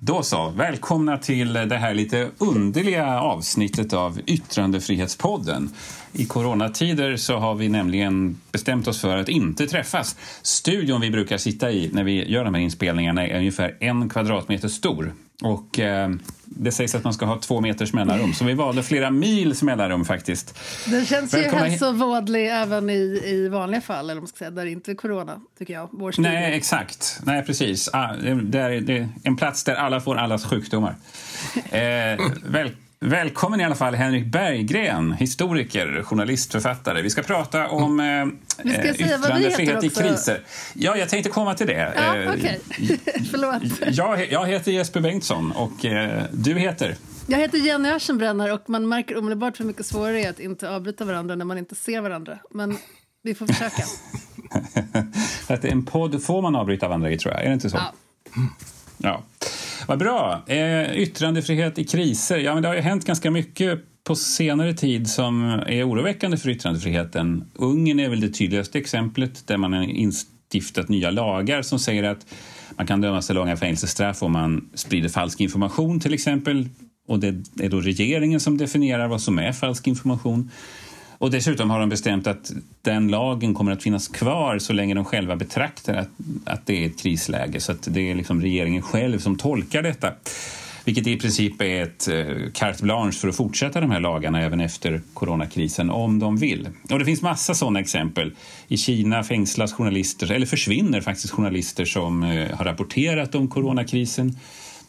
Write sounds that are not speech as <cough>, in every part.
Då så, välkomna till det här lite underliga avsnittet av Yttrandefrihetspodden. I coronatider så har vi nämligen bestämt oss för att inte träffas. Studion vi brukar sitta i när vi gör de här inspelningarna är ungefär en kvadratmeter stor. Och eh, det sägs att man ska ha två meters mellanrum, så vi valde flera mils mellanrum faktiskt. Den känns ju hälsovådlig även i, i vanliga fall, eller man ska säga, där det inte är corona, tycker jag. Vår Nej, exakt. Nej, precis. Ah, det, är, det är en plats där alla får allas sjukdomar. <laughs> Eh, väl, Välkommen i alla fall Henrik Berggren, historiker, journalist, författare. Vi ska prata om eh, vi ska yttrandefrihet i kriser. Ja, jag tänkte komma till det. Ja, eh, okay. <laughs> Förlåt. Jag, jag heter Jesper Bengtsson och eh, du heter? Jag heter Jenny Aschenbrenner och man märker omedelbart hur mycket svårare det är att inte avbryta varandra när man inte ser varandra. Men vi får försöka. <laughs> att en podd får man avbryta varandra i, tror jag. Är det inte så? Ja. ja. Vad bra. Eh, yttrandefrihet i kriser. Ja, men det har ju hänt ganska mycket på senare tid som är oroväckande för yttrandefriheten. Ungern är väl det tydligaste exemplet där man har instiftat nya lagar som säger att man kan dömas till långa fängelsestraff om man sprider falsk information till exempel. Och det är då regeringen som definierar vad som är falsk information. Och dessutom har de bestämt att den lagen kommer att finnas kvar så länge de själva betraktar att, att det är ett krisläge. Så att det är liksom regeringen själv som tolkar detta. Vilket i princip är ett eh, carte blanche för att fortsätta de här lagarna även efter coronakrisen om de vill. Och det finns massa sådana exempel. I Kina fängslas journalister, eller försvinner faktiskt journalister som eh, har rapporterat om coronakrisen.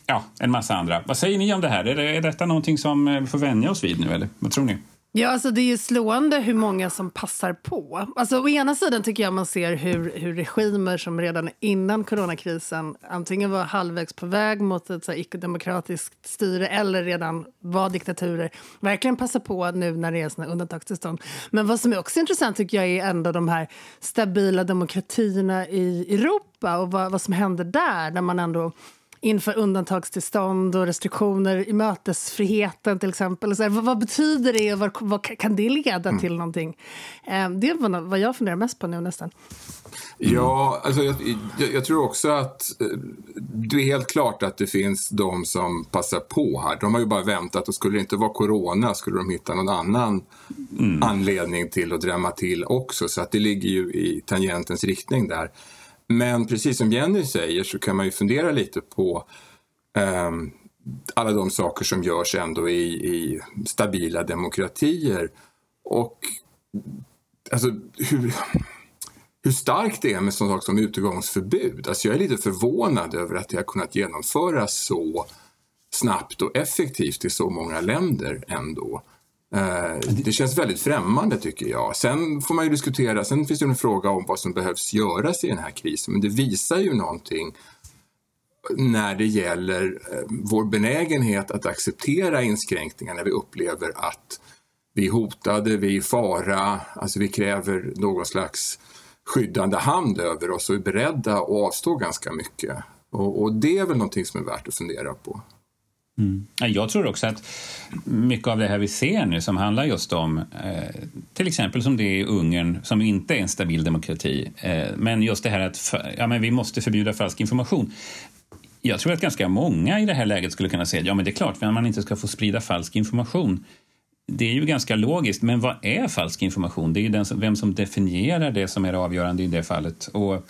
Ja, en massa andra. Vad säger ni om det här? Är, det, är detta någonting som eh, vi får vänja oss vid nu eller vad tror ni? Ja, alltså det är slående hur många som passar på. Alltså, å ena sidan tycker jag man ser hur, hur regimer som redan innan coronakrisen antingen var halvvägs på väg mot ett icke-demokratiskt styre eller redan var diktaturer verkligen passar på nu när det är såna undantagstillstånd. Men vad som är också intressant tycker jag är ändå de här stabila demokratierna i Europa och vad, vad som händer där när man ändå inför undantagstillstånd och restriktioner i mötesfriheten till exempel. Så här, vad, vad, betyder det och vad, vad, kan det leda mm. till någonting? Eh, det är vad jag funderar mest på nu nästan. Ja, alltså jag, jag, jag, tror också att eh, det är helt klart att det finns de som passar på här. De har ju bara väntat och skulle det inte vara corona skulle de hitta någon annan mm. anledning till att drämma till också. Så att det ligger ju i tangentens riktning där. Men precis som Jenny säger så kan man ju fundera lite på um, alla de saker som görs ändå i, i stabila demokratier. Och alltså, hur, hur starkt det är med sån som utegångsförbud. Alltså jag är lite förvånad över att det har kunnat genomföras så snabbt och effektivt i så många länder ändå. Eh, det känns väldigt främmande tycker jag. Sen får man ju diskutera, sen finns det en fråga om vad som behövs göras i den här krisen, men det visar ju någonting när det gäller eh, vår benägenhet att acceptera inskränkningar när vi upplever att vi är hotade, vi är i fara, alltså vi kräver någon slags skyddande hand över oss och är beredda att avstå ganska mycket. Och, och det är väl någonting som är värt att fundera på. Mm. Jag tror också att mycket av det här vi ser nu som handlar just om eh, till exempel som det är i Ungern som inte är en stabil demokrati eh, men just det här att ja, men vi måste förbjuda falsk information. Jag tror att ganska många i det här läget skulle kunna säga ja men det är klart att man inte ska få sprida falsk information. Det är ju ganska logiskt, men vad är falsk information? Det är ju den som, vem som definierar det som är det avgörande i det fallet. Och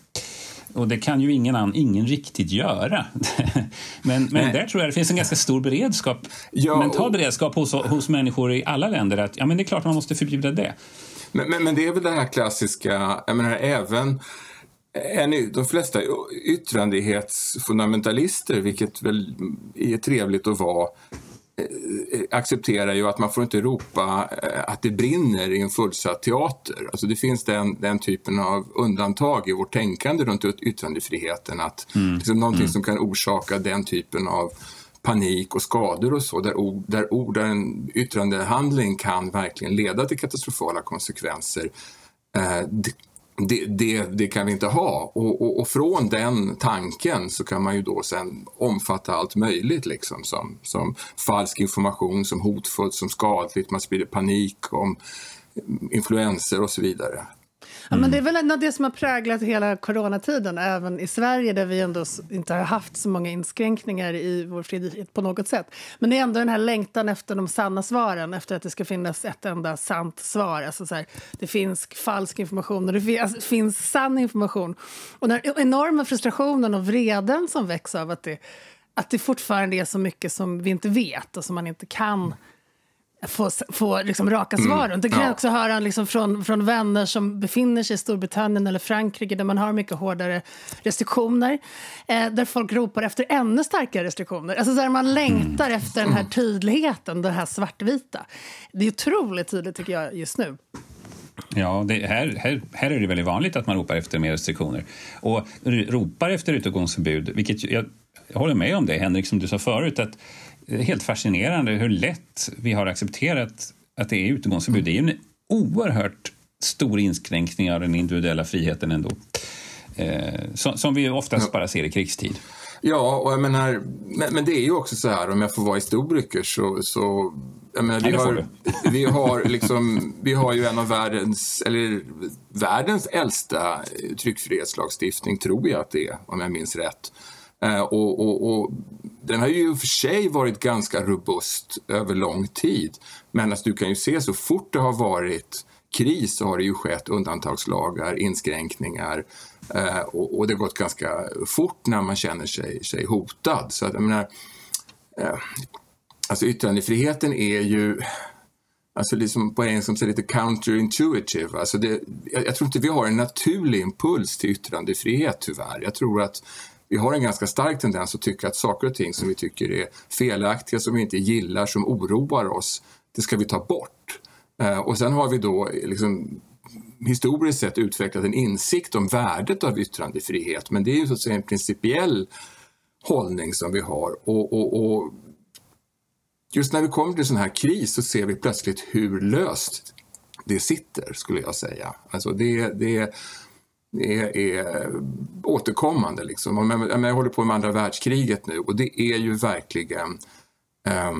och det kan ju ingen, ingen riktigt göra. <laughs> men men där tror jag det finns en ganska stor beredskap, ja, mental beredskap hos, hos människor i alla länder att ja, men det är klart man måste förbjuda det. Men, men, men det är väl det här klassiska, jag menar även de flesta yttrandefrihetsfundamentalister, vilket väl är trevligt att vara, accepterar ju att man får inte ropa eh, att det brinner i en fullsatt teater. Alltså det finns den, den typen av undantag i vårt tänkande runt yttrandefriheten. Att mm. liksom någonting mm. som kan orsaka den typen av panik och skador och så, där ord, där ord, där en yttrandehandling kan verkligen leda till katastrofala konsekvenser. Eh, det, det, det, det, kan vi inte ha. Och, och, och, från den tanken så kan man ju då sen omfatta allt möjligt liksom som, som falsk information, som hotfullt, som skadligt, man sprider panik om influenser och så vidare. Ja, men det är väl ändå det som har präglat hela coronatiden, även i Sverige där vi ändå inte har haft så många inskränkningar i vår frihet på något sätt. Men det är ändå den här längtan efter de sanna svaren, efter att det ska finnas ett enda sant svar. Alltså så här, det finns falsk information och det finns, alltså, finns sann information. Och den enorma frustrationen och vreden som väcks av att det, att det fortfarande är så mycket som vi inte vet och som man inte kan få, få liksom raka svar mm. Det kan ja. jag också höra liksom från, från vänner som befinner sig i Storbritannien eller Frankrike där man har mycket hårdare restriktioner. Eh, där folk ropar efter ännu starkare restriktioner. Alltså där man längtar mm. efter den här tydligheten, det här svartvita. Det är otroligt tydligt tycker jag just nu. Ja, det, här, här, här är det väldigt vanligt att man ropar efter mer restriktioner. Och ropar efter utegångsförbud, vilket jag, jag håller med om det, Henrik, som du sa förut, att helt fascinerande hur lätt vi har accepterat att det är utegångsförbud. Det är ju en oerhört stor inskränkning av den individuella friheten ändå. Eh, som, som, vi oftast bara ser i krigstid. Ja, och jag menar, men, men, det är ju också så här, om jag får vara historiker så, så jag menar, vi, har, vi, har liksom, vi har ju en av världens, eller världens äldsta tryckfrihetslagstiftning, tror jag att det är, om jag minns rätt. Eh, och, och, och, den har ju för sig varit ganska robust över lång tid. Men alltså, du kan ju se så fort det har varit kris så har det ju skett undantagslagar, inskränkningar eh, och, och, det har gått ganska fort när man känner sig, sig hotad. Så att, jag menar, eh, alltså yttrandefriheten är ju Alltså liksom på engelska som lite counterintuitive. Alltså det, jag, jag, tror inte vi har en naturlig impuls till yttrandefrihet tyvärr. Jag tror att vi har en ganska stark tendens att tycka att saker och ting som vi tycker är felaktiga, som vi inte gillar, som oroar oss, det ska vi ta bort. Eh, och sen har vi då liksom historiskt sett utvecklat en insikt om värdet av yttrandefrihet, men det är ju så att säga en principiell hållning som vi har. Och, och, och just när vi kommer till sån här kris så ser vi plötsligt hur löst det sitter, skulle jag säga. Alltså det, det, är, är återkommande. Liksom. Jag, jag håller på med andra världskriget nu och det är ju verkligen eh,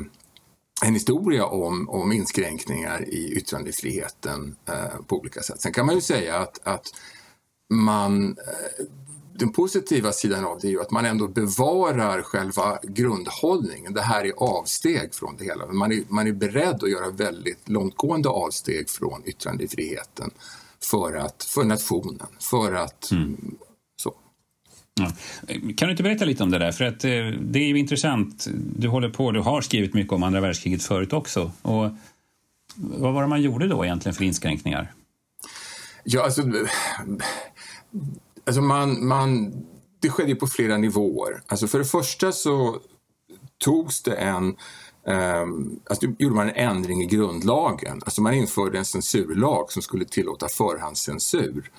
en historia om, om inskränkningar i yttrandefriheten eh, på olika sätt. Sen kan man ju säga att, att man, eh, den positiva sidan av det är ju att man ändå bevarar själva grundhållningen. Det här är avsteg från det hela. Man är, man är beredd att göra väldigt långtgående avsteg från yttrandefriheten för, att, för nationen, för att mm. så. Ja. Kan du inte berätta lite om det där? För att eh, det är ju intressant. Du håller på, du har skrivit mycket om andra världskriget förut också. Och vad var det man gjorde då egentligen för inskränkningar? Ja, alltså, alltså man, man, det skedde på flera nivåer. Alltså för det första så togs det en Um, alltså gjorde man en ändring i grundlagen. Alltså man införde en censurlag som skulle tillåta förhandscensur.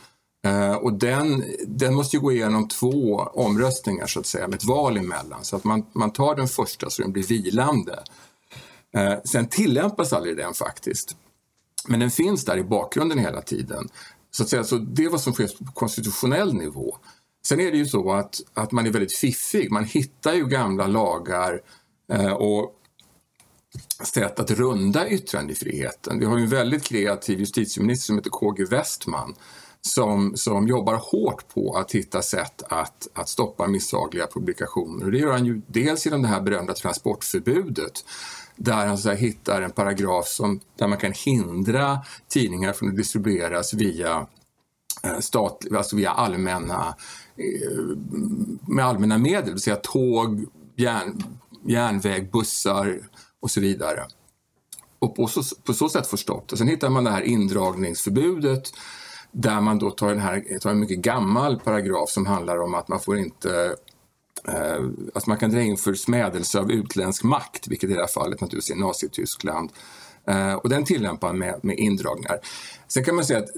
Uh, och den, den måste ju gå igenom två omröstningar så att säga, med ett val emellan. Så att man, man tar den första så den blir vilande. Uh, sen tillämpas aldrig den faktiskt. Men den finns där i bakgrunden hela tiden. Så att säga, så det är vad som sker på konstitutionell nivå. Sen är det ju så att, att man är väldigt fiffig. Man hittar ju gamla lagar eh, och sätt att runda yttrandefriheten. Vi har en väldigt kreativ justitieminister som heter KG Westman som, som jobbar hårt på att hitta sätt att, att stoppa misshagliga publikationer. Och det gör han ju dels genom det här berömda transportförbudet där han så hittar en paragraf som, där man kan hindra tidningar från att distribueras via, eh, statlig, alltså via allmänna, eh, med allmänna medel, det vill säga tåg, järn, järnväg, bussar, och så vidare. Och på så, på så sätt får stopp. sen hittar man det här indragningsförbudet där man då tar, en, här, tar en mycket gammal paragraf som handlar om att man får inte eh, att man kan dra in för smädelse av utländsk makt, vilket i det här fallet naturligtvis är Nazityskland. Eh, och den tillämpar man med, med indragningar. Sen kan man säga att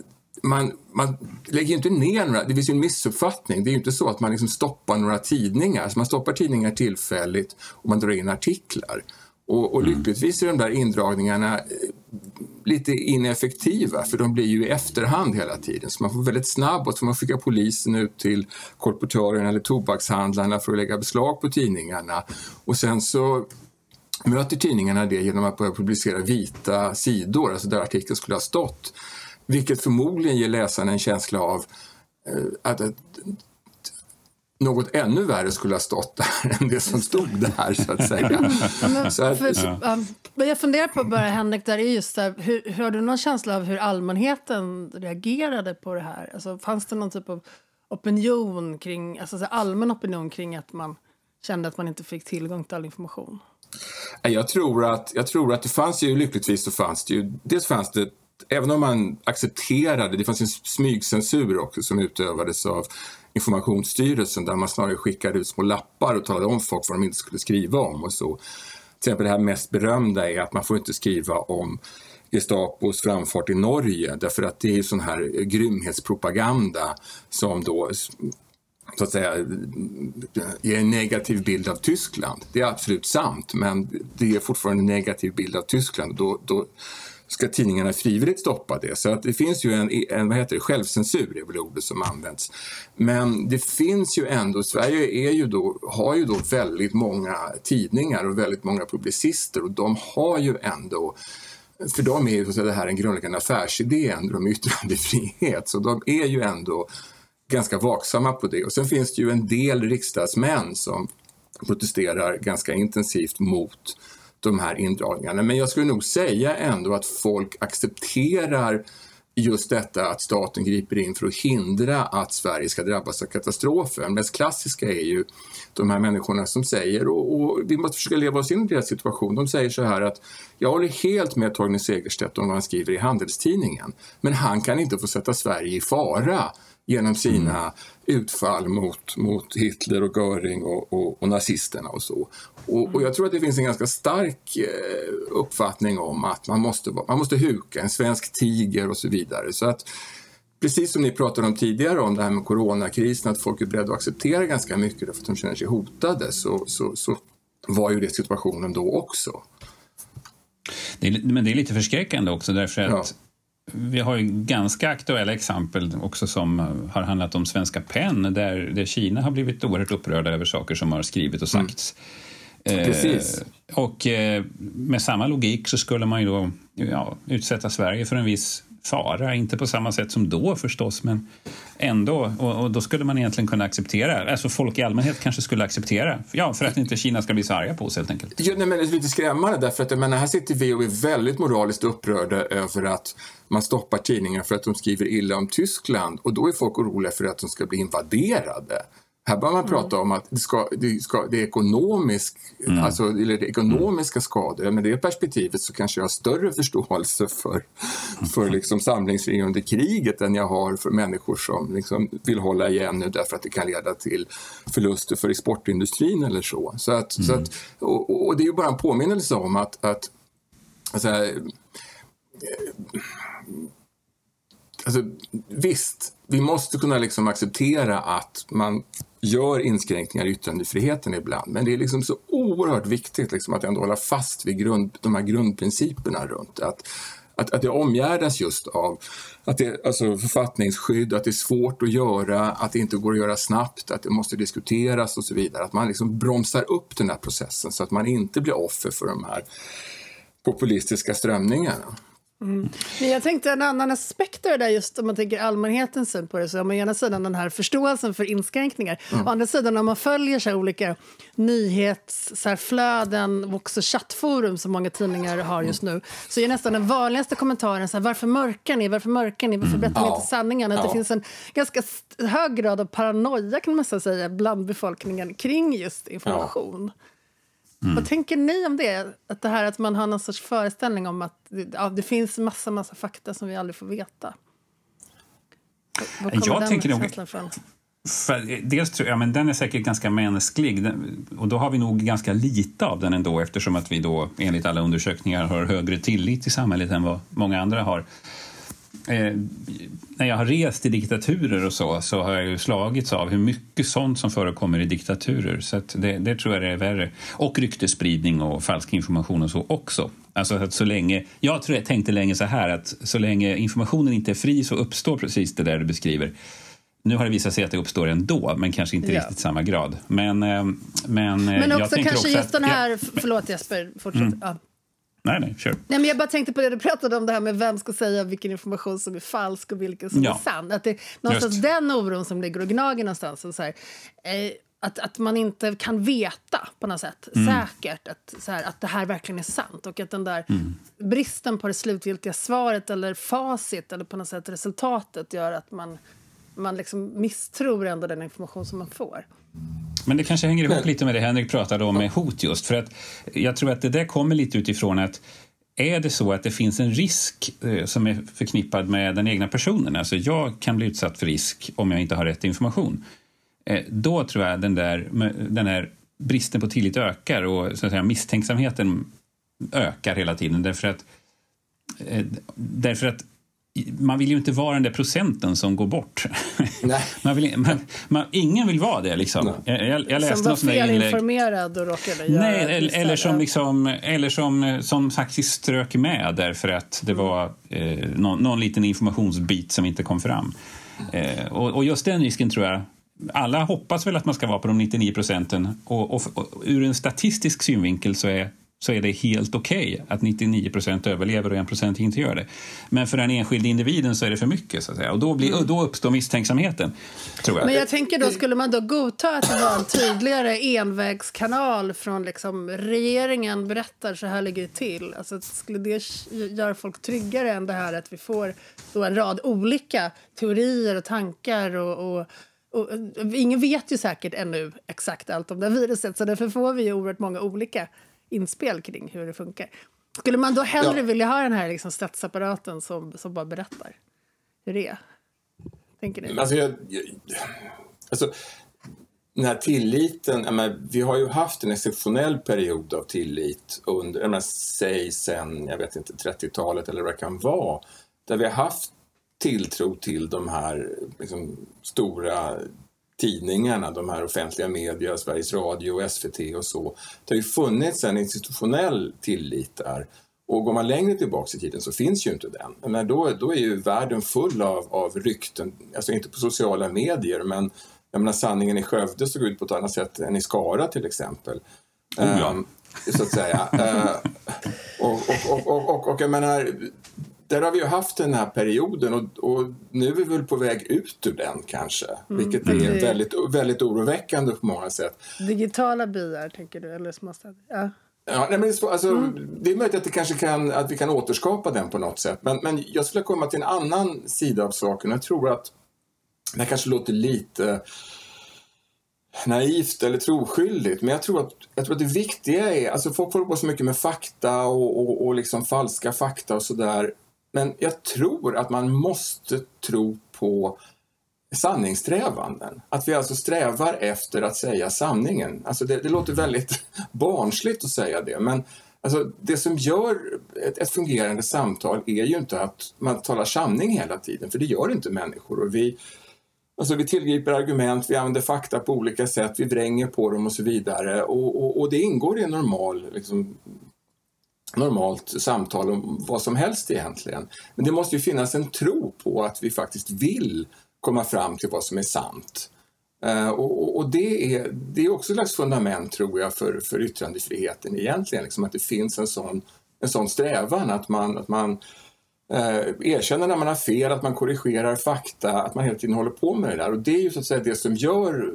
man, man lägger inte ner några, det finns ju en missuppfattning. Det är ju inte så att man liksom stoppar några tidningar. Så man stoppar tidningar tillfälligt och man drar in artiklar. Och, och mm. lyckligtvis är de där indragningarna eh, lite ineffektiva för de blir ju i efterhand hela tiden. Så man får väldigt snabbt och så man skicka polisen ut till kolportörerna eller tobakshandlarna för att lägga beslag på tidningarna. Och sen så möter tidningarna det genom att börja publicera vita sidor, alltså där artikeln skulle ha stått. vilket förmodligen ger läsaren en känsla av eh, att, att något ännu värre skulle ha stått där <laughs> än det som stod där, så att säga. Men, så att, för, ja. Jag funderar på, bara Henrik, där är just där, hur, hur, har du någon känsla av hur allmänheten reagerade på det här? Alltså, fanns det någon typ av opinion kring, alltså allmän opinion kring att man kände att man inte fick tillgång till all information? Jag tror att, jag tror att det fanns ju, lyckligtvis så fanns det ju, dels fanns det Även om man accepterade, det fanns en smygcensur också som utövades av Informationsstyrelsen där man snarare skickade ut små lappar och talade om folk vad de inte skulle skriva om och så. Till exempel det här mest berömda är att man får inte skriva om Gestapos framfart i Norge därför att det är sån här grymhetspropaganda som då så att säga ger en negativ bild av Tyskland. Det är absolut sant men det ger fortfarande en negativ bild av Tyskland. Då, då ska tidningarna frivilligt stoppa det. Så att det finns ju en, en vad heter det, självcensur, är väl ordet som används. Men det finns ju ändå, Sverige är ju då, har ju då väldigt många tidningar och väldigt många publicister och de har ju ändå för dem är ju det här en grundläggande affärsidé, ändå om yttrandefrihet, så de är ju ändå ganska vaksamma på det. Och sen finns det ju en del riksdagsmän som protesterar ganska intensivt mot de här indragningarna. Men jag skulle nog säga ändå att folk accepterar just detta att staten griper in för att hindra att Sverige ska drabbas av katastrofer. Det mest klassiska är ju de här människorna som säger, och, och, vi måste försöka leva oss in i deras situation, de säger så här att jag håller helt med Torgny Segerstedt om vad han skriver i Handelstidningen, men han kan inte få sätta Sverige i fara genom sina mm. utfall mot, mot Hitler och Göring och, och, och nazisterna och så. Och, och, jag tror att det finns en ganska stark eh, uppfattning om att man måste, man måste huka, en svensk tiger och så vidare. Så att precis som ni pratade om tidigare om det här med coronakrisen, att folk är beredda att acceptera ganska mycket därför att de känner sig hotade, så, så, så var ju det situationen då också. Det är, men det är lite förskräckande också därför att ja vi har ju ganska aktuella exempel också som har handlat om Svenska PEN där, där Kina har blivit oerhört upprörda över saker som har skrivit och sagts. Mm. Precis. Eh, och eh, med samma logik så skulle man ju då ja, utsätta Sverige för en viss fara, inte på samma sätt som då förstås, men ändå. Och, och, då skulle man egentligen kunna acceptera, alltså folk i allmänhet kanske skulle acceptera, ja, för att inte Kina ska bli så arga på oss helt enkelt. Ja, nej, men det är lite skrämmande därför att jag menar, här sitter vi och är väldigt moraliskt upprörda över att man stoppar tidningar för att de skriver illa om Tyskland och då är folk oroliga för att de ska bli invaderade. Här bör man mm. prata om att det, ska, det, ska, det är ekonomisk, mm. alltså, eller det ekonomiska skador. Med det perspektivet så kanske jag har större <laughs> förståelse för, för liksom samlingsregering under kriget än jag har för människor som liksom vill hålla igen nu därför att det kan leda till förluster för exportindustrin eller så. så, att, mm. så att, och, och, det är ju bara en påminnelse om att, att alltså, alltså, visst, vi måste kunna liksom acceptera att man gör inskränkningar i yttrandefriheten ibland. Men det är liksom så oerhört viktigt liksom att ändå hålla fast vid grund, de här grundprinciperna runt att, att, att det omgärdas just av att det, alltså författningsskydd, att det är svårt att göra, att det inte går att göra snabbt, att det måste diskuteras och så vidare. Att man liksom bromsar upp den här processen så att man inte blir offer för de här populistiska strömningarna. Mm. jag tänkte en annan aspekt av det där, just om man tänker allmänhetens syn på det, så har man ena sidan den här förståelsen för inskränkningar, mm. å andra sidan om man följer så olika nyhetsflöden och också chattforum som många tidningar har just nu, så är nästan den vanligaste kommentaren så här, varför mörkar ni, varför mörkar ni, varför berättar ni mm. inte sanningen? Att ja. det finns en ganska hög grad av paranoia kan man säga bland befolkningen kring just information. Ja. Mm. Vad tänker ni om det? Att det här att man har någon sorts föreställning om att ja, det finns massa, massa fakta som vi aldrig får veta. Var kommer jag den tänker nog, från? För, dels tror jag, men den är säkert ganska mänsklig den, och då har vi nog ganska lite av den ändå eftersom att vi då enligt alla undersökningar har högre tillit till samhället än vad många andra har eh, när jag har rest i diktaturer och så, så har jag ju slagits av hur mycket sånt som förekommer i diktaturer. Så det, det, tror jag är värre. Och ryktespridning och falsk information och så också. Alltså att så länge, jag tror jag tänkte länge så här att så länge informationen inte är fri så uppstår precis det där du beskriver. Nu har det visat sig att det uppstår ändå, men kanske inte ja. riktigt samma grad. Men, eh, men, eh, men också kanske också just att, den här... Förlåt Jesper, fortsätt. Mm. Ja. Nej, nej, kör. Nej, men jag bara tänkte på det du pratade om, det här med vem ska säga vilken information som är falsk och vilken som Ja. är sann. Att det är någonstans Just. den oron som ligger och gnager någonstans. Och så här, eh, att, att man inte kan veta på något sätt säkert att, så här, att det här verkligen är sant. Och att den där bristen på det slutgiltiga svaret eller facit eller på något sätt resultatet gör att man, man liksom misstror ändå den information som man får. Men det kanske hänger ihop lite med det Henrik pratade om med hot just. För att jag tror att det där kommer lite utifrån att är det så att det finns en risk eh, som är förknippad med den egna personen, alltså jag kan bli utsatt för risk om jag inte har rätt information, eh, då tror jag den där, den där bristen på tillit ökar och så att säga, misstänksamheten ökar hela tiden därför att, eh, därför att man vill ju inte vara den där procenten som går bort. <laughs> Nej. Man vill, man, man, ingen vill vara det. Liksom. Jag, jag, jag läste som var felinformerad och råkade göra Nej, eller, eller, som, liksom, eller som, som faktiskt strök med därför att det var eh, någon, någon liten informationsbit som inte kom fram. Eh, och, och just den risken tror jag alla hoppas väl att man ska vara på de 99 procenten och, och, och ur en statistisk synvinkel så är, så är det helt okej att 99 procent överlever och 1 procent inte gör det. Men för den enskilde individen så är det för mycket så att säga. och då, blir, och då uppstår misstänksamheten. Tror jag. Men jag tänker då, skulle man då godta att det var en tydligare envägskanal från liksom regeringen berättar så här ligger det till? Alltså, skulle det göra folk tryggare än det här att vi får då en rad olika teorier och tankar och, och och, ingen vet ju säkert ännu exakt allt om det här viruset så därför får vi ju oerhört många olika inspel kring hur det funkar. Skulle man då hellre Ja. vilja ha den här liksom statsapparaten som, som bara berättar hur det är? Tänker ni? Alltså, jag, jag, alltså, den här tilliten, menar, vi har ju haft en exceptionell period av tillit under, menar, säg sen, jag vet inte, 30-talet eller vad det kan vara, där vi har haft tilltro till de här liksom, stora tidningarna, de här offentliga media, Sveriges Radio, SVT och så. Det har ju funnits en institutionell tillit där. Och går man längre tillbaka i tiden så finns ju inte den. Men då, då är ju världen full av, av rykten, alltså inte på sociala medier men jag menar sanningen i Skövde såg ut på ett annat sätt än i Skara till exempel. Oh ja. Ehm, så att säga. Ehm, och, och, och, och, och, och jag menar, där har vi ju haft den här perioden och, och nu är vi väl på väg ut ur den kanske. Vilket är Mm. väldigt, väldigt oroväckande på många sätt. Digitala byar, tänker du? Eller småstäder? Ja. Ja, nej, men det, är så- alltså, det är möjligt att, det kanske kan, att vi kan återskapa den på något sätt. Men, men jag skulle komma till en annan sida av saken. Jag tror att det kanske låter lite naivt eller troskyldigt. Men jag tror att, jag tror att det viktiga är, alltså folk håller på så mycket med fakta och, och, och liksom falska fakta och sådär. Men jag tror att man måste tro på sanningssträvanden. Att vi alltså strävar efter att säga sanningen. Alltså det, det låter väldigt <laughs> barnsligt att säga det, men alltså det som gör ett, ett fungerande samtal är ju inte att man talar sanning hela tiden, för det gör inte människor. Och vi, alltså vi tillgriper argument, vi använder fakta på olika sätt, vi vränger på dem och så vidare. Och, och, och det ingår i en normal liksom, normalt samtal om vad som helst egentligen. Men det måste ju finnas en tro på att vi faktiskt vill komma fram till vad som är sant. Eh, och, och- och det, är, det är också ett slags fundament, tror jag, för, för yttrandefriheten egentligen. Liksom att det finns en sån, en sån strävan att man, att man eh, erkänner när man har fel, att man korrigerar fakta, att man hela tiden håller på med det där. Och det är ju så att säga det som gör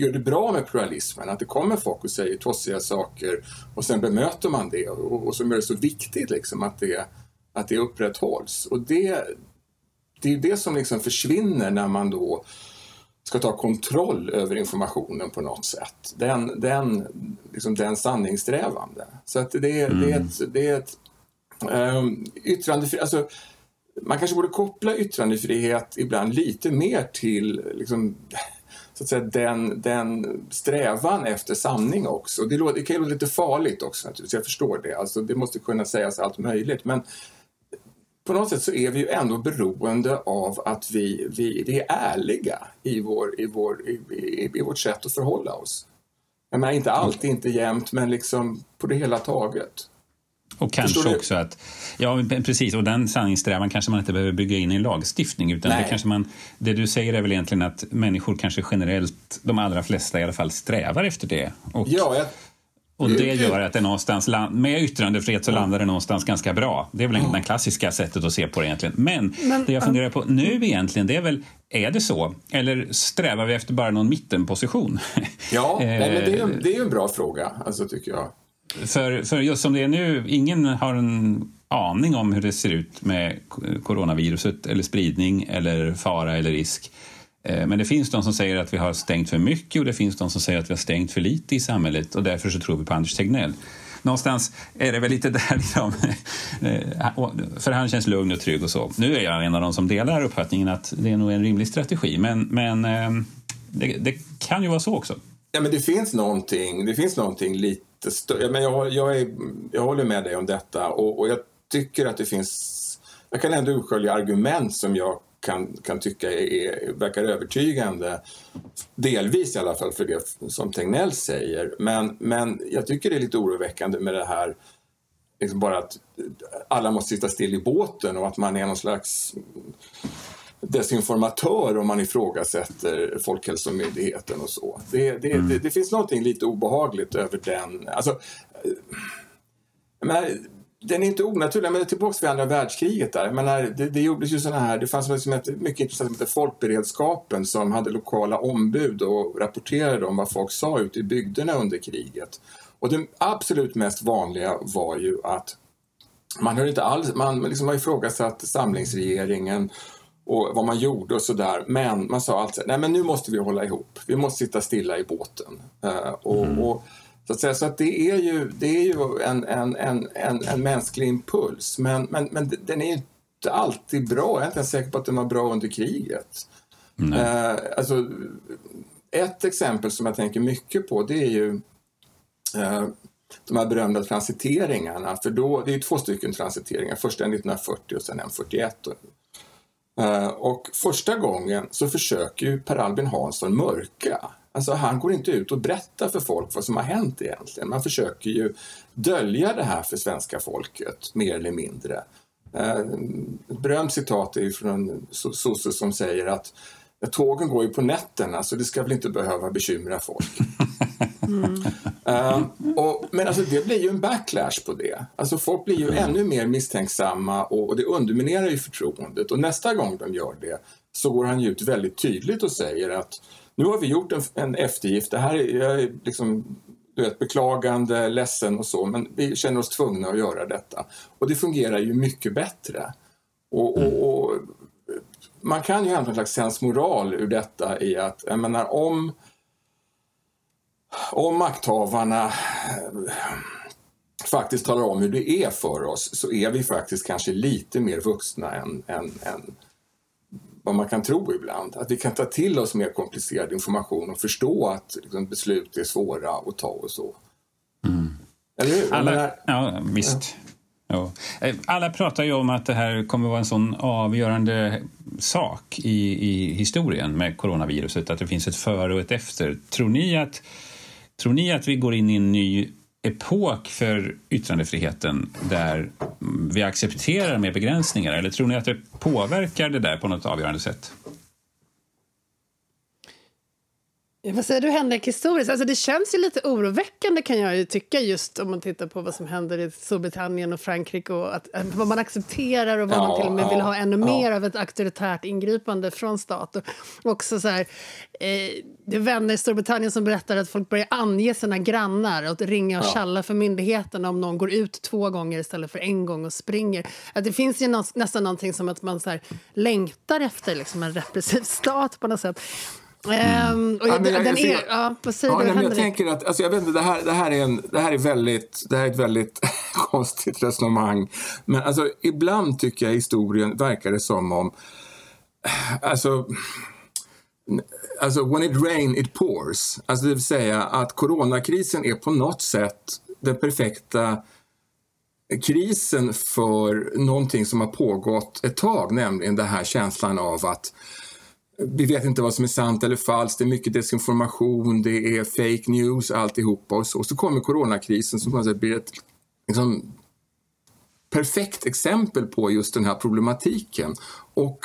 gör det bra med pluralismen, att det kommer folk och säger tossiga saker och sen bemöter man det och, och som gör det så viktigt liksom att det, att det upprätthålls. Och det, det är det som liksom försvinner när man då ska ta kontroll över informationen på något sätt. Den, den, liksom den sanningssträvande. Så att det, det är ett, det är ett um, yttrandefrihet, alltså man kanske borde koppla yttrandefrihet ibland lite mer till liksom, så att säga, den, den strävan efter sanning också. Det, låter, det kan ju låta lite farligt också naturligtvis, jag förstår det. Alltså, det måste kunna sägas allt möjligt. Men på något sätt så är vi ju ändå beroende av att vi, vi, vi är ärliga i, vår, i, vår, i, i, i vårt sätt att förhålla oss. Jag menar, inte alltid, inte jämt, men liksom på det hela taget. Och kanske också att, ja precis, och den sanningssträvan kanske man inte behöver bygga in i en lagstiftning utan det, kanske man, det du säger är väl egentligen att människor kanske generellt, de allra flesta i alla fall, strävar efter det. Och, Ja, jag, Och det gör att det någonstans, med yttrandefrihet så landar det någonstans ganska bra. Det är väl det klassiska sättet att se på det egentligen. Men, Men det jag funderar på nu egentligen, det är väl, är det så? Eller strävar vi efter bara någon mittenposition? Ja, <laughs> nej, men det är, det är en bra fråga, alltså, tycker jag. För, för just som det är nu, ingen har en aning om hur det ser ut med coronaviruset eller spridning eller fara eller risk. Eh, men det finns de som säger att vi har stängt för mycket och det finns de som säger att vi har stängt för lite i samhället och därför så tror vi på Anders Tegnell. Någonstans är det väl lite <laughs> där liksom, eh, för han känns lugn och trygg och så. Nu är jag en av de som delar uppfattningen att det är nog en rimlig strategi men, men eh, det, det kan ju vara så också. Ja, men det finns någonting, det finns någonting lite jättestor... Men jag, jag, är, jag håller med dig om detta och, och jag tycker att det finns... Jag kan ändå urskilja argument som jag kan, kan tycka är, verkar övertygande. Delvis i alla fall för det som Tegnell säger. Men, men jag tycker det är lite oroväckande med det här liksom bara att alla måste sitta still i båten och att man är någon slags desinformatör om man ifrågasätter Folkhälsomyndigheten och så. Det, det, mm. det, det finns någonting lite obehagligt över den. Alltså, men, den är inte onaturlig, men tillbaka till andra världskriget där. menar, det, det gjordes ju såna här, det fanns något som hette, mycket intressant som hette Folkberedskapen som hade lokala ombud och rapporterade om vad folk sa ute i bygderna under kriget. Och det absolut mest vanliga var ju att man hörde inte alls, man liksom har ifrågasatt samlingsregeringen och vad man gjorde och sådär. Men man sa alltså, nej men nu måste vi hålla ihop. Vi måste sitta stilla i båten. Uh, och, mm. och så att, säga, så att det är ju, det är ju en, en, en, en, en mänsklig impuls, men, men, men den är inte alltid bra. Jag är inte ens säker på att den var bra under kriget. Eh, alltså, ett exempel som jag tänker mycket på det är ju eh, de här berömda transiteringarna. För då, det är två stycken transiteringar, först en 1940 och sen en 41. Eh, och första gången så försöker ju Per Albin Hansson mörka Alltså han går inte ut och berättar för folk vad som har hänt egentligen. Man försöker ju dölja det här för svenska folket, mer eller mindre. Eh, ett berömt citat är från en sosse som säger att tågen går ju på nätterna så det ska väl inte behöva bekymra folk. Mm. Uh, och, men alltså det blir ju en backlash på det. Alltså folk blir ju mm. ännu mer misstänksamma och, och, det underminerar ju förtroendet. Och nästa gång de gör det så går han ju ut väldigt tydligt och säger att nu har vi gjort en, en eftergift. Det här är, jag är liksom, du vet, beklagande, ledsen och så, men vi känner oss tvungna att göra detta. Och det fungerar ju mycket bättre. Och, och, mm. och man kan ju hämta en slags sensmoral ur detta i att, jag menar, om, om makthavarna faktiskt talar om hur det är för oss så är vi faktiskt kanske lite mer vuxna än, än, än vad man kan tro ibland. Att vi kan ta till oss mer komplicerad information och förstå att liksom, beslut är svåra att ta och så. Mm. Eller hur? Alla, menar, ja, visst. Ja. Ja. Eh, alla pratar ju om att det här kommer vara en sån avgörande sak i, i historien med coronaviruset, att det finns ett före och ett efter. Tror ni att, tror ni att vi går in i en ny epok för yttrandefriheten där vi accepterar mer begränsningar? Eller tror ni att det påverkar det där på något avgörande sätt? Vad säger du Henrik, historiskt? Alltså det känns ju lite oroväckande kan jag ju tycka just om man tittar på vad som händer i Storbritannien och Frankrike och att, vad man accepterar och vad ja, man till och med ja, vill ha ännu ja. mer av ett auktoritärt ingripande från stat. Och också så här, eh, vänner i Storbritannien som berättar att folk börjar ange sina grannar och ringa och tjalla för myndigheterna om någon går ut två gånger istället för en gång och springer. Att det finns ju nästan någonting som att man så här, längtar efter liksom en repressiv stat på något sätt. Mm. och ja, den, jag, den är, ja, vad säger ja, du, nej, jag tänker att, alltså, jag vet inte, det här, det här är, en, det här är väldigt, det här är ett väldigt <laughs> konstigt resonemang. Men alltså, ibland tycker jag historien verkar det som om, alltså, alltså when it rain it pours. Alltså det vill säga att coronakrisen är på något sätt den perfekta krisen för någonting som har pågått ett tag, nämligen den här känslan av att vi vet inte vad som är sant eller falskt, det är mycket desinformation, det är fake news alltihopa och så. Så kommer coronakrisen som på något sätt blir ett liksom, perfekt exempel på just den här problematiken. Och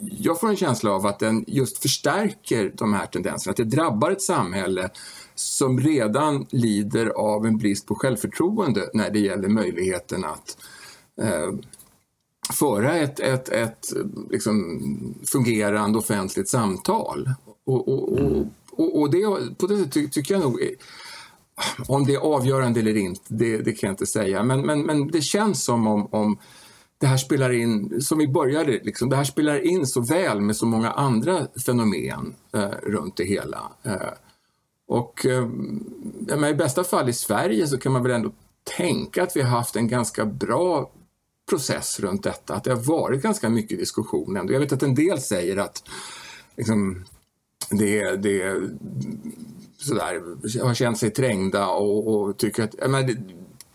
jag får en känsla av att den just förstärker de här tendenserna, att det drabbar ett samhälle som redan lider av en brist på självförtroende när det gäller möjligheten att eh, föra ett, ett, ett liksom, fungerande offentligt samtal. Och, och, och, och, och det, på det sättet tycker jag nog om det är avgörande eller inte, det, det kan jag inte säga. Men, men, men det känns som om, om det här spelar in, som vi började, liksom, det här spelar in så väl med så många andra fenomen eh, runt det hela. Eh, och eh, i bästa fall i Sverige så kan man väl ändå tänka att vi har haft en ganska bra process runt detta, att det har varit ganska mycket diskussion ändå. Jag vet att en del säger att liksom, det, det sådär, har känt sig trängda och, och tycker att... Jag, menar,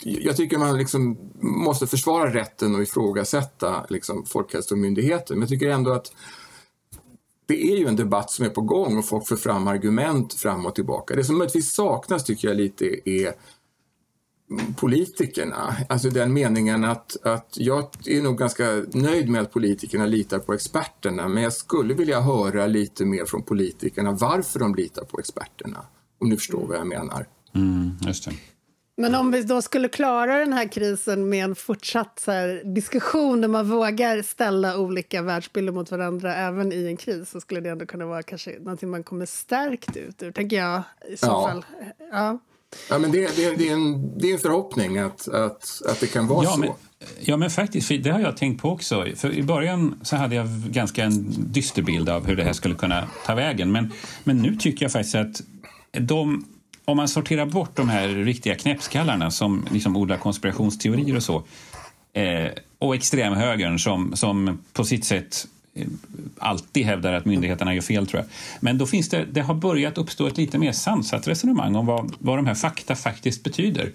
jag tycker man liksom måste försvara rätten att ifrågasätta liksom, Folkhälsomyndigheten, men jag tycker ändå att det är ju en debatt som är på gång och folk för fram argument fram och tillbaka. Det som möjligtvis saknas tycker jag lite är politikerna. Alltså den meningen att, att jag är nog ganska nöjd med att politikerna litar på experterna men jag skulle vilja höra lite mer från politikerna varför de litar på experterna. Om ni förstår vad jag menar. Mm, just det. Men om vi då skulle klara den här krisen med en fortsatt här, diskussion där man vågar ställa olika världsbilder mot varandra även i en kris så skulle det ändå kunna vara kanske någonting man kommer stärkt ut ur, tänker jag i så ja. fall. Ja. Ja, men det, det, det, är en, det är en förhoppning att, att, att det kan vara ja, så. Men, ja, men faktiskt, det har jag tänkt på också. För I början så hade jag ganska en dyster bild av hur det här skulle kunna ta vägen. Men, men nu tycker jag faktiskt att de, om man sorterar bort de här riktiga knäppskallarna som liksom odlar konspirationsteorier och så eh, och extremhögern som, som på sitt sätt alltid hävdar att myndigheterna gör fel, tror jag. Men då finns det, det har börjat uppstå ett lite mer sansat resonemang om vad, vad de här fakta faktiskt betyder.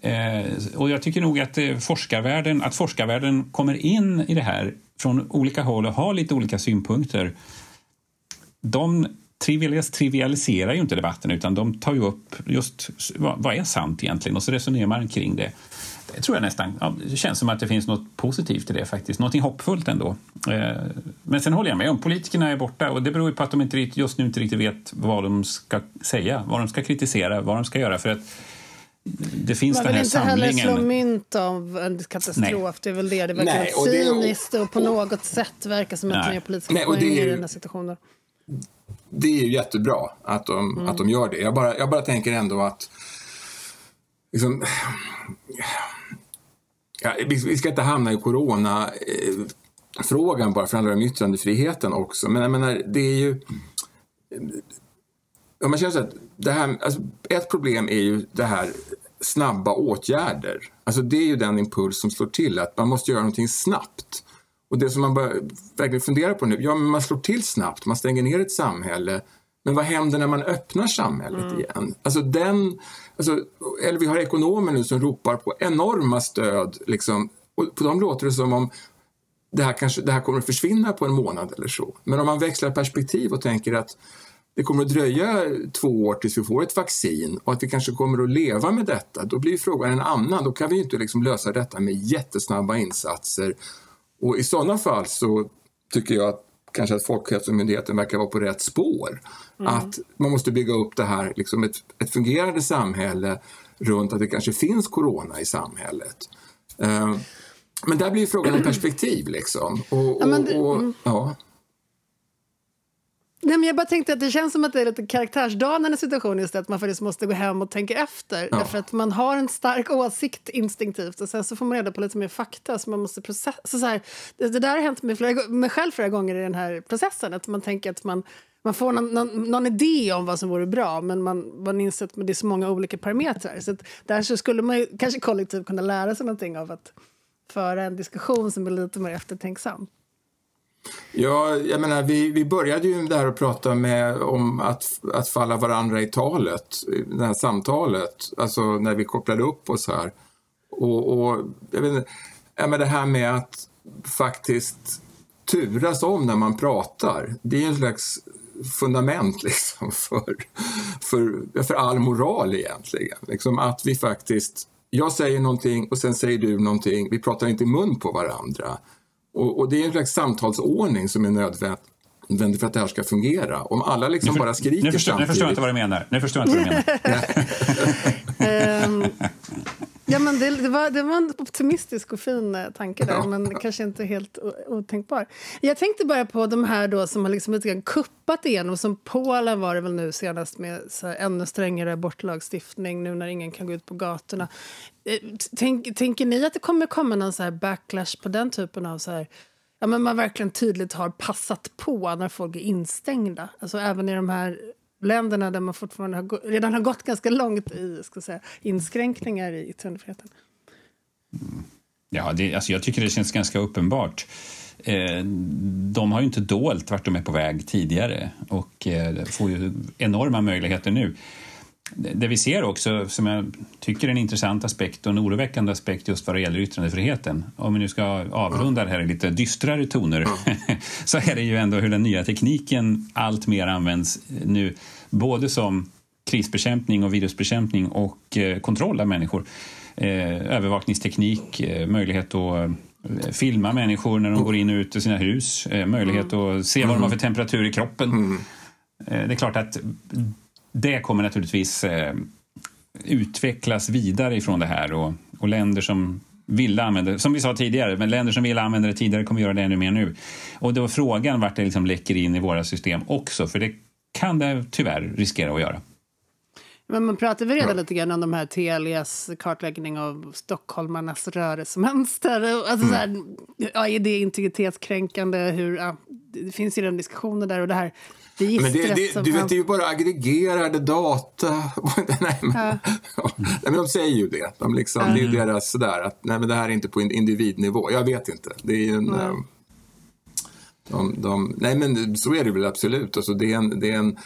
Eh, och jag tycker nog att, eh, forskarvärlden, att forskarvärlden kommer in i det här från olika håll och har lite olika synpunkter. De trivialis trivialiserar ju inte debatten utan de tar ju upp just vad, vad är sant egentligen och så resonerar man kring det. Det tror jag nästan. Ja, det känns som att det finns något positivt i det faktiskt. Någonting hoppfullt ändå. Eh, men sen håller jag med om politikerna är borta och det beror på att de inte, just nu inte riktigt vet vad de ska säga, vad de ska kritisera, vad de ska göra. För att det finns Man vill inte samlingen. heller slå mynt av en katastrof. Nej. Det är väl det. Det verkar Nej, och cyniskt och på något sätt verkar som att man gör politiska Nej, poänger i den här situationen det är ju jättebra att de, mm. att de gör det. Jag bara, jag bara tänker ändå att liksom, ja, vi, ska inte hamna i corona-frågan eh, bara för det handlar om yttrandefriheten också. Men jag menar, det är ju... Om man känner så att det här, alltså, ett problem är ju det här snabba åtgärder. Alltså det är ju den impuls som slår till, att man måste göra någonting snabbt. Och det som man bör verkligen fundera på nu, ja men man slår till snabbt, man stänger ner ett samhälle. Men vad händer när man öppnar samhället mm. igen? Alltså den, alltså, eller vi har ekonomer nu som ropar på enorma stöd. Liksom, och på dem låter det som om det här, kanske, det här kommer att försvinna på en månad eller så. Men om man växlar perspektiv och tänker att det kommer att dröja två år tills vi får ett vaccin och att vi kanske kommer att leva med detta, då blir frågan en annan. Då kan vi inte liksom lösa detta med jättesnabba insatser och i sådana fall så tycker jag att kanske att Folkhälsomyndigheten verkar vara på rätt spår. Mm. Att man måste bygga upp det här, liksom ett, ett fungerande samhälle runt att det kanske finns corona i samhället. Uh, men där blir frågan om perspektiv liksom. Och, och, och, mm. ja. Nej, men jag bara tänkte att det känns som att det är lite karaktärsdanande situation just att man faktiskt måste gå hem och tänka efter. Ja. Därför att man har en stark åsikt instinktivt och sen så får man reda på lite mer fakta så man måste processa. Så, så här, det, det, där har hänt mig, flera, mig själv flera gånger i den här processen. Att man tänker att man, man får någon, någon, någon idé om vad som vore bra men man, man inser att det är så många olika parametrar. Så där så skulle man kanske kollektivt kunna lära sig någonting av att föra en diskussion som är lite mer eftertänksam. Ja, jag menar, vi, vi började ju där att prata med, om att, att falla varandra i talet, det här samtalet, alltså när vi kopplade upp oss här. Och, och jag vet inte, ja, men det här med att faktiskt turas om när man pratar, det är en slags fundament <laughs> liksom för, för, för all moral egentligen. Liksom att vi faktiskt jag säger någonting och sen säger du någonting. Vi pratar inte i mun på varandra. Och, och det är en slags samtalsordning som är nödvändig för att det här ska fungera. Om alla liksom för, bara skriker nu förstår, samtidigt. Nu förstår jag inte vad du menar. Nu förstår jag inte vad du menar. <laughs> <laughs> <laughs> ja, men det, det, var, det var en optimistisk och fin eh, tanke där, ja. men kanske inte helt otänkbar. Jag tänkte bara på de här då som har liksom lite grann kuppat igenom, som Polen var det väl nu senast med ännu strängare abortlagstiftning nu när ingen kan gå ut på gatorna. Eh, tänk, tänker ni att det kommer komma någon så här backlash på den typen av så här, ja, men man verkligen tydligt har passat på när folk är instängda? Alltså även i de här länderna där man fortfarande har, redan har gått ganska långt i ska säga, inskränkningar i yttrandefriheten. Mm. Ja, det, alltså jag tycker det känns ganska uppenbart. Eh, de har ju inte dolt vart de är på väg tidigare och eh, får ju enorma möjligheter nu. Det vi ser också, som jag tycker är en intressant aspekt och en oroväckande aspekt just vad det gäller yttrandefriheten, om vi nu ska avrunda det här i lite dystrare toner, <laughs> så är det ju ändå hur den nya tekniken allt mer används nu, både som krisbekämpning och virusbekämpning och eh, kontroll av människor. Eh, övervakningsteknik, eh, möjlighet att filma människor när de går in och ut ur sina hus, möjlighet att se vad de har för temperatur i kroppen. Mm. Det är klart att det kommer naturligtvis eh, utvecklas vidare ifrån det här och, och länder som vill använda det, som vi sa tidigare, men länder som vill använda det tidigare kommer göra det ännu mer nu. Och då är frågan vart det liksom läcker in i våra system också, för det kan det tyvärr riskera att göra. Men man pratar väl redan lite grann om de här Telias kartläggning av stockholmarnas rörelsemönster. Alltså mm. så här, ja, är det integritetskränkande? Hur, ja, det finns ju den diskussionen där och det här men det, det, du vet, det är ju bara aggregerade data. <laughs> nej, men, ja. <laughs> nej, men de säger ju det. De liksom, mm. Det är ju deras sådär att nej, men det här är inte på individnivå. Jag vet inte. Det är en... Mm. De, de, nej, men så är det väl absolut. Alltså, det är en, det är en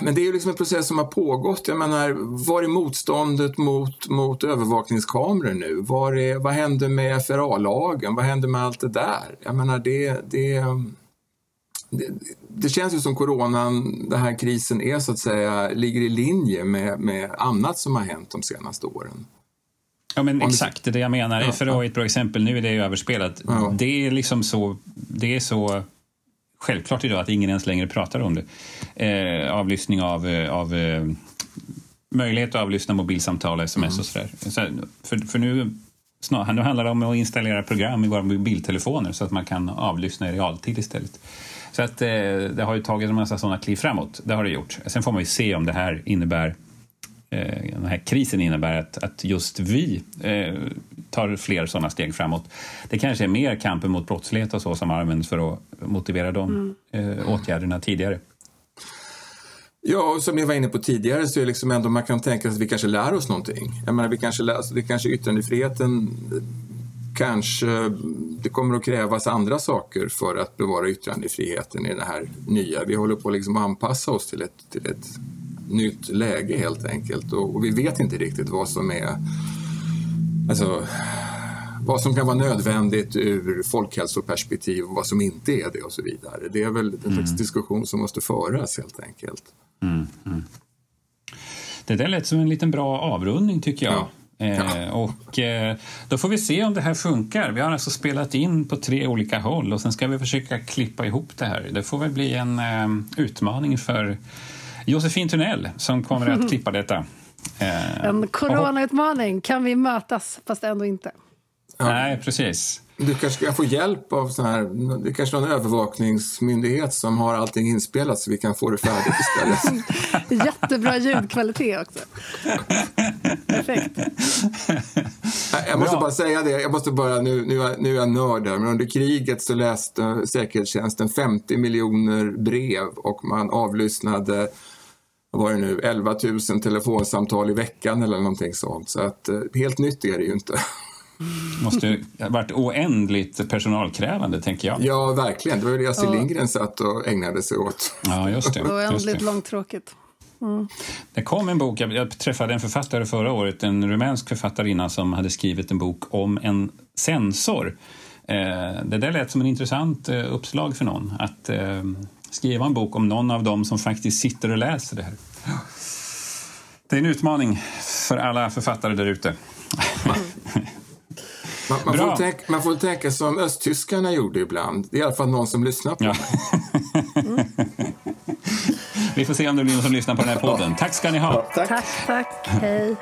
men det är ju liksom en process som har pågått. Jag menar, var är motståndet mot, mot övervakningskameror nu? Var är, vad hände med FRA-lagen? Vad hände med allt det där? Jag menar, det, det, det, det känns ju som coronan, den här krisen, är så att säga, ligger i linje med, med annat som har hänt de senaste åren. Ja, men exakt det jag menar. Ja, FRA är ett bra exempel. Nu är det ju överspelat. Ja. Det är liksom så, det är så självklart idag att ingen ens längre pratar om det. Eh, avlyssning av, eh, av eh, möjlighet att avlyssna mobilsamtal, sms mm. och sådär. Så, för, för nu, snar, nu handlar det om att installera program i våra mobiltelefoner så att man kan avlyssna i realtid istället. Så att, eh, det har ju tagit en massa sådana kliv framåt. Det har det gjort. Sen får man ju se om det här innebär eh, den här krisen innebär att, att just vi eh, tar fler sådana steg framåt. Det kanske är mer kampen mot brottslighet och så som används för att motivera de mm. eh, åtgärderna tidigare. Ja, och som jag var inne på tidigare så är det liksom ändå man kan tänka sig att vi kanske lär oss någonting. Jag menar, vi kanske lär, alltså det kanske yttrandefriheten kanske det kommer att krävas andra saker för att bevara yttrandefriheten i det här nya. Vi håller på att liksom anpassa oss till ett, till ett nytt läge helt enkelt och, och vi vet inte riktigt vad som är alltså, vad som kan vara nödvändigt ur folkhälsoperspektiv och vad som inte är det och så vidare. Det är väl en mm. diskussion som måste föras helt enkelt. Mm, mm. Det där lät som en liten bra avrundning tycker jag. Ja. Eh, och eh, då får vi se om det här funkar. Vi har alltså spelat in på tre olika håll och sen ska vi försöka klippa ihop det här. Det får väl bli en eh, utmaning för Josefin Tunnell som kommer att <laughs> klippa detta. Eh, en coronautmaning. Kan vi mötas, fast ändå inte? Ja. Nej, precis. Du kanske ska få hjälp av sån här, det är kanske någon övervakningsmyndighet som har allting inspelat så vi kan få det färdigt istället. <laughs> Jättebra ljudkvalitet också. Perfekt. Jag måste Bra. bara säga det, jag måste bara, nu, nu, är, nu är jag nörd här, men under kriget så läste säkerhetstjänsten 50 miljoner brev och man avlyssnade vad var det nu, 11 000 telefonsamtal i veckan eller någonting sånt. Så att eh, helt nytt är det ju inte måste ha varit oändligt personalkrävande, tänker jag. Ja, verkligen. Det var det Astrid Lindgren satt och ägnade sig åt. Ja, just det. Oändligt långtråkigt. Mm. Det kom en bok, jag träffade en författare förra året, en rumänsk författarinna som hade skrivit en bok om en sensor. Eh, det där lät som en intressant eh, uppslag för någon, att eh, skriva en bok om någon av dem som faktiskt sitter och läser det här. Det är en utmaning för alla författare där ute. <laughs> Man, man, får tänka, man, får tänka, som östtyskarna gjorde ibland. Det är i alla fall någon som lyssnar på ja. mig. <laughs> Vi får se om det blir någon som lyssnar på den här podden. Tack ska ni ha. tack, tack. tack. Hej.